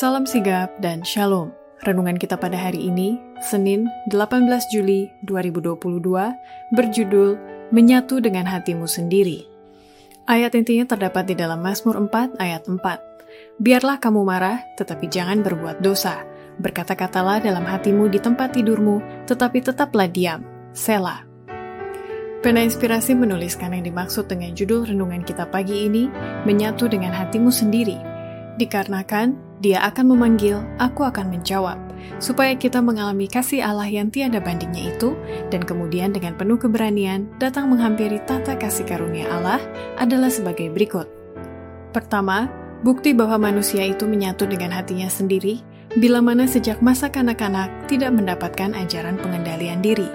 Salam sigap dan shalom. Renungan kita pada hari ini, Senin 18 Juli 2022, berjudul Menyatu dengan Hatimu Sendiri. Ayat intinya terdapat di dalam Mazmur 4 ayat 4. Biarlah kamu marah, tetapi jangan berbuat dosa. Berkata-katalah dalam hatimu di tempat tidurmu, tetapi tetaplah diam. Selah. Pena Inspirasi menuliskan yang dimaksud dengan judul renungan kita pagi ini, menyatu dengan hatimu sendiri. Dikarenakan dia akan memanggil, aku akan menjawab, supaya kita mengalami kasih Allah yang tiada bandingnya itu, dan kemudian dengan penuh keberanian datang menghampiri tata kasih karunia Allah adalah sebagai berikut. Pertama, bukti bahwa manusia itu menyatu dengan hatinya sendiri, bila mana sejak masa kanak-kanak tidak mendapatkan ajaran pengendalian diri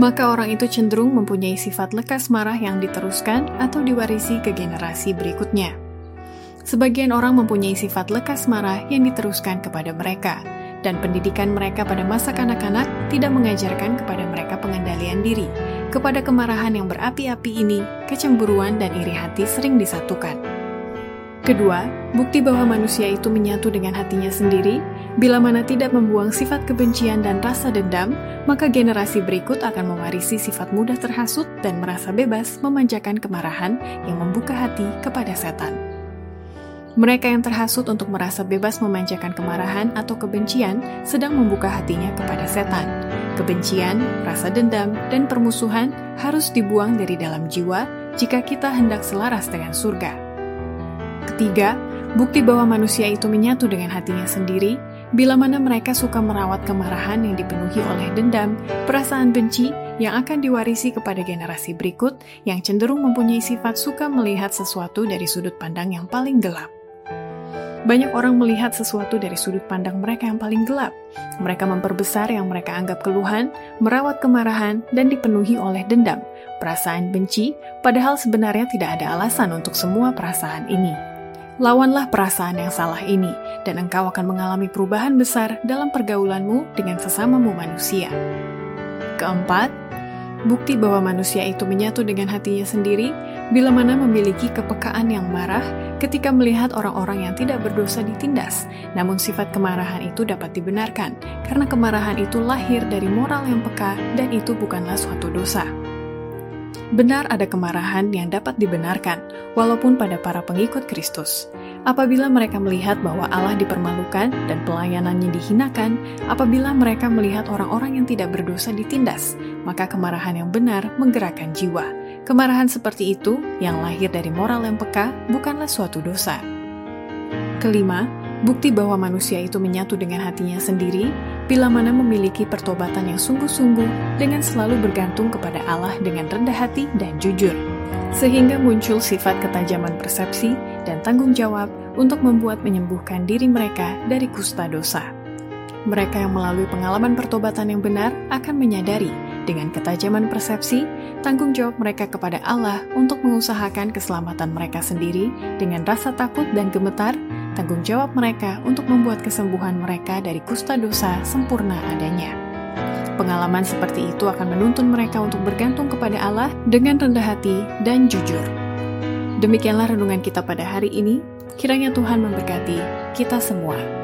maka orang itu cenderung mempunyai sifat lekas marah yang diteruskan atau diwarisi ke generasi berikutnya. Sebagian orang mempunyai sifat lekas marah yang diteruskan kepada mereka, dan pendidikan mereka pada masa kanak-kanak tidak mengajarkan kepada mereka pengendalian diri. Kepada kemarahan yang berapi-api ini, kecemburuan dan iri hati sering disatukan. Kedua, bukti bahwa manusia itu menyatu dengan hatinya sendiri Bila mana tidak membuang sifat kebencian dan rasa dendam, maka generasi berikut akan mewarisi sifat mudah terhasut dan merasa bebas memanjakan kemarahan yang membuka hati kepada setan. Mereka yang terhasut untuk merasa bebas memanjakan kemarahan atau kebencian sedang membuka hatinya kepada setan. Kebencian, rasa dendam, dan permusuhan harus dibuang dari dalam jiwa jika kita hendak selaras dengan surga. Ketiga, bukti bahwa manusia itu menyatu dengan hatinya sendiri bila mana mereka suka merawat kemarahan yang dipenuhi oleh dendam, perasaan benci yang akan diwarisi kepada generasi berikut yang cenderung mempunyai sifat suka melihat sesuatu dari sudut pandang yang paling gelap. Banyak orang melihat sesuatu dari sudut pandang mereka yang paling gelap. Mereka memperbesar yang mereka anggap keluhan, merawat kemarahan, dan dipenuhi oleh dendam, perasaan benci, padahal sebenarnya tidak ada alasan untuk semua perasaan ini. Lawanlah perasaan yang salah ini, dan engkau akan mengalami perubahan besar dalam pergaulanmu dengan sesamamu manusia. Keempat, bukti bahwa manusia itu menyatu dengan hatinya sendiri bila mana memiliki kepekaan yang marah ketika melihat orang-orang yang tidak berdosa ditindas. Namun sifat kemarahan itu dapat dibenarkan karena kemarahan itu lahir dari moral yang peka dan itu bukanlah suatu dosa. Benar ada kemarahan yang dapat dibenarkan, walaupun pada para pengikut Kristus. Apabila mereka melihat bahwa Allah dipermalukan dan pelayanannya dihinakan, apabila mereka melihat orang-orang yang tidak berdosa ditindas, maka kemarahan yang benar menggerakkan jiwa. Kemarahan seperti itu, yang lahir dari moral yang peka, bukanlah suatu dosa. Kelima, Bukti bahwa manusia itu menyatu dengan hatinya sendiri bila mana memiliki pertobatan yang sungguh-sungguh dengan selalu bergantung kepada Allah dengan rendah hati dan jujur. Sehingga muncul sifat ketajaman persepsi dan tanggung jawab untuk membuat menyembuhkan diri mereka dari kusta dosa. Mereka yang melalui pengalaman pertobatan yang benar akan menyadari dengan ketajaman persepsi, tanggung jawab mereka kepada Allah untuk mengusahakan keselamatan mereka sendiri dengan rasa takut dan gemetar tanggung jawab mereka untuk membuat kesembuhan mereka dari kusta dosa sempurna adanya. Pengalaman seperti itu akan menuntun mereka untuk bergantung kepada Allah dengan rendah hati dan jujur. Demikianlah renungan kita pada hari ini. Kiranya Tuhan memberkati kita semua.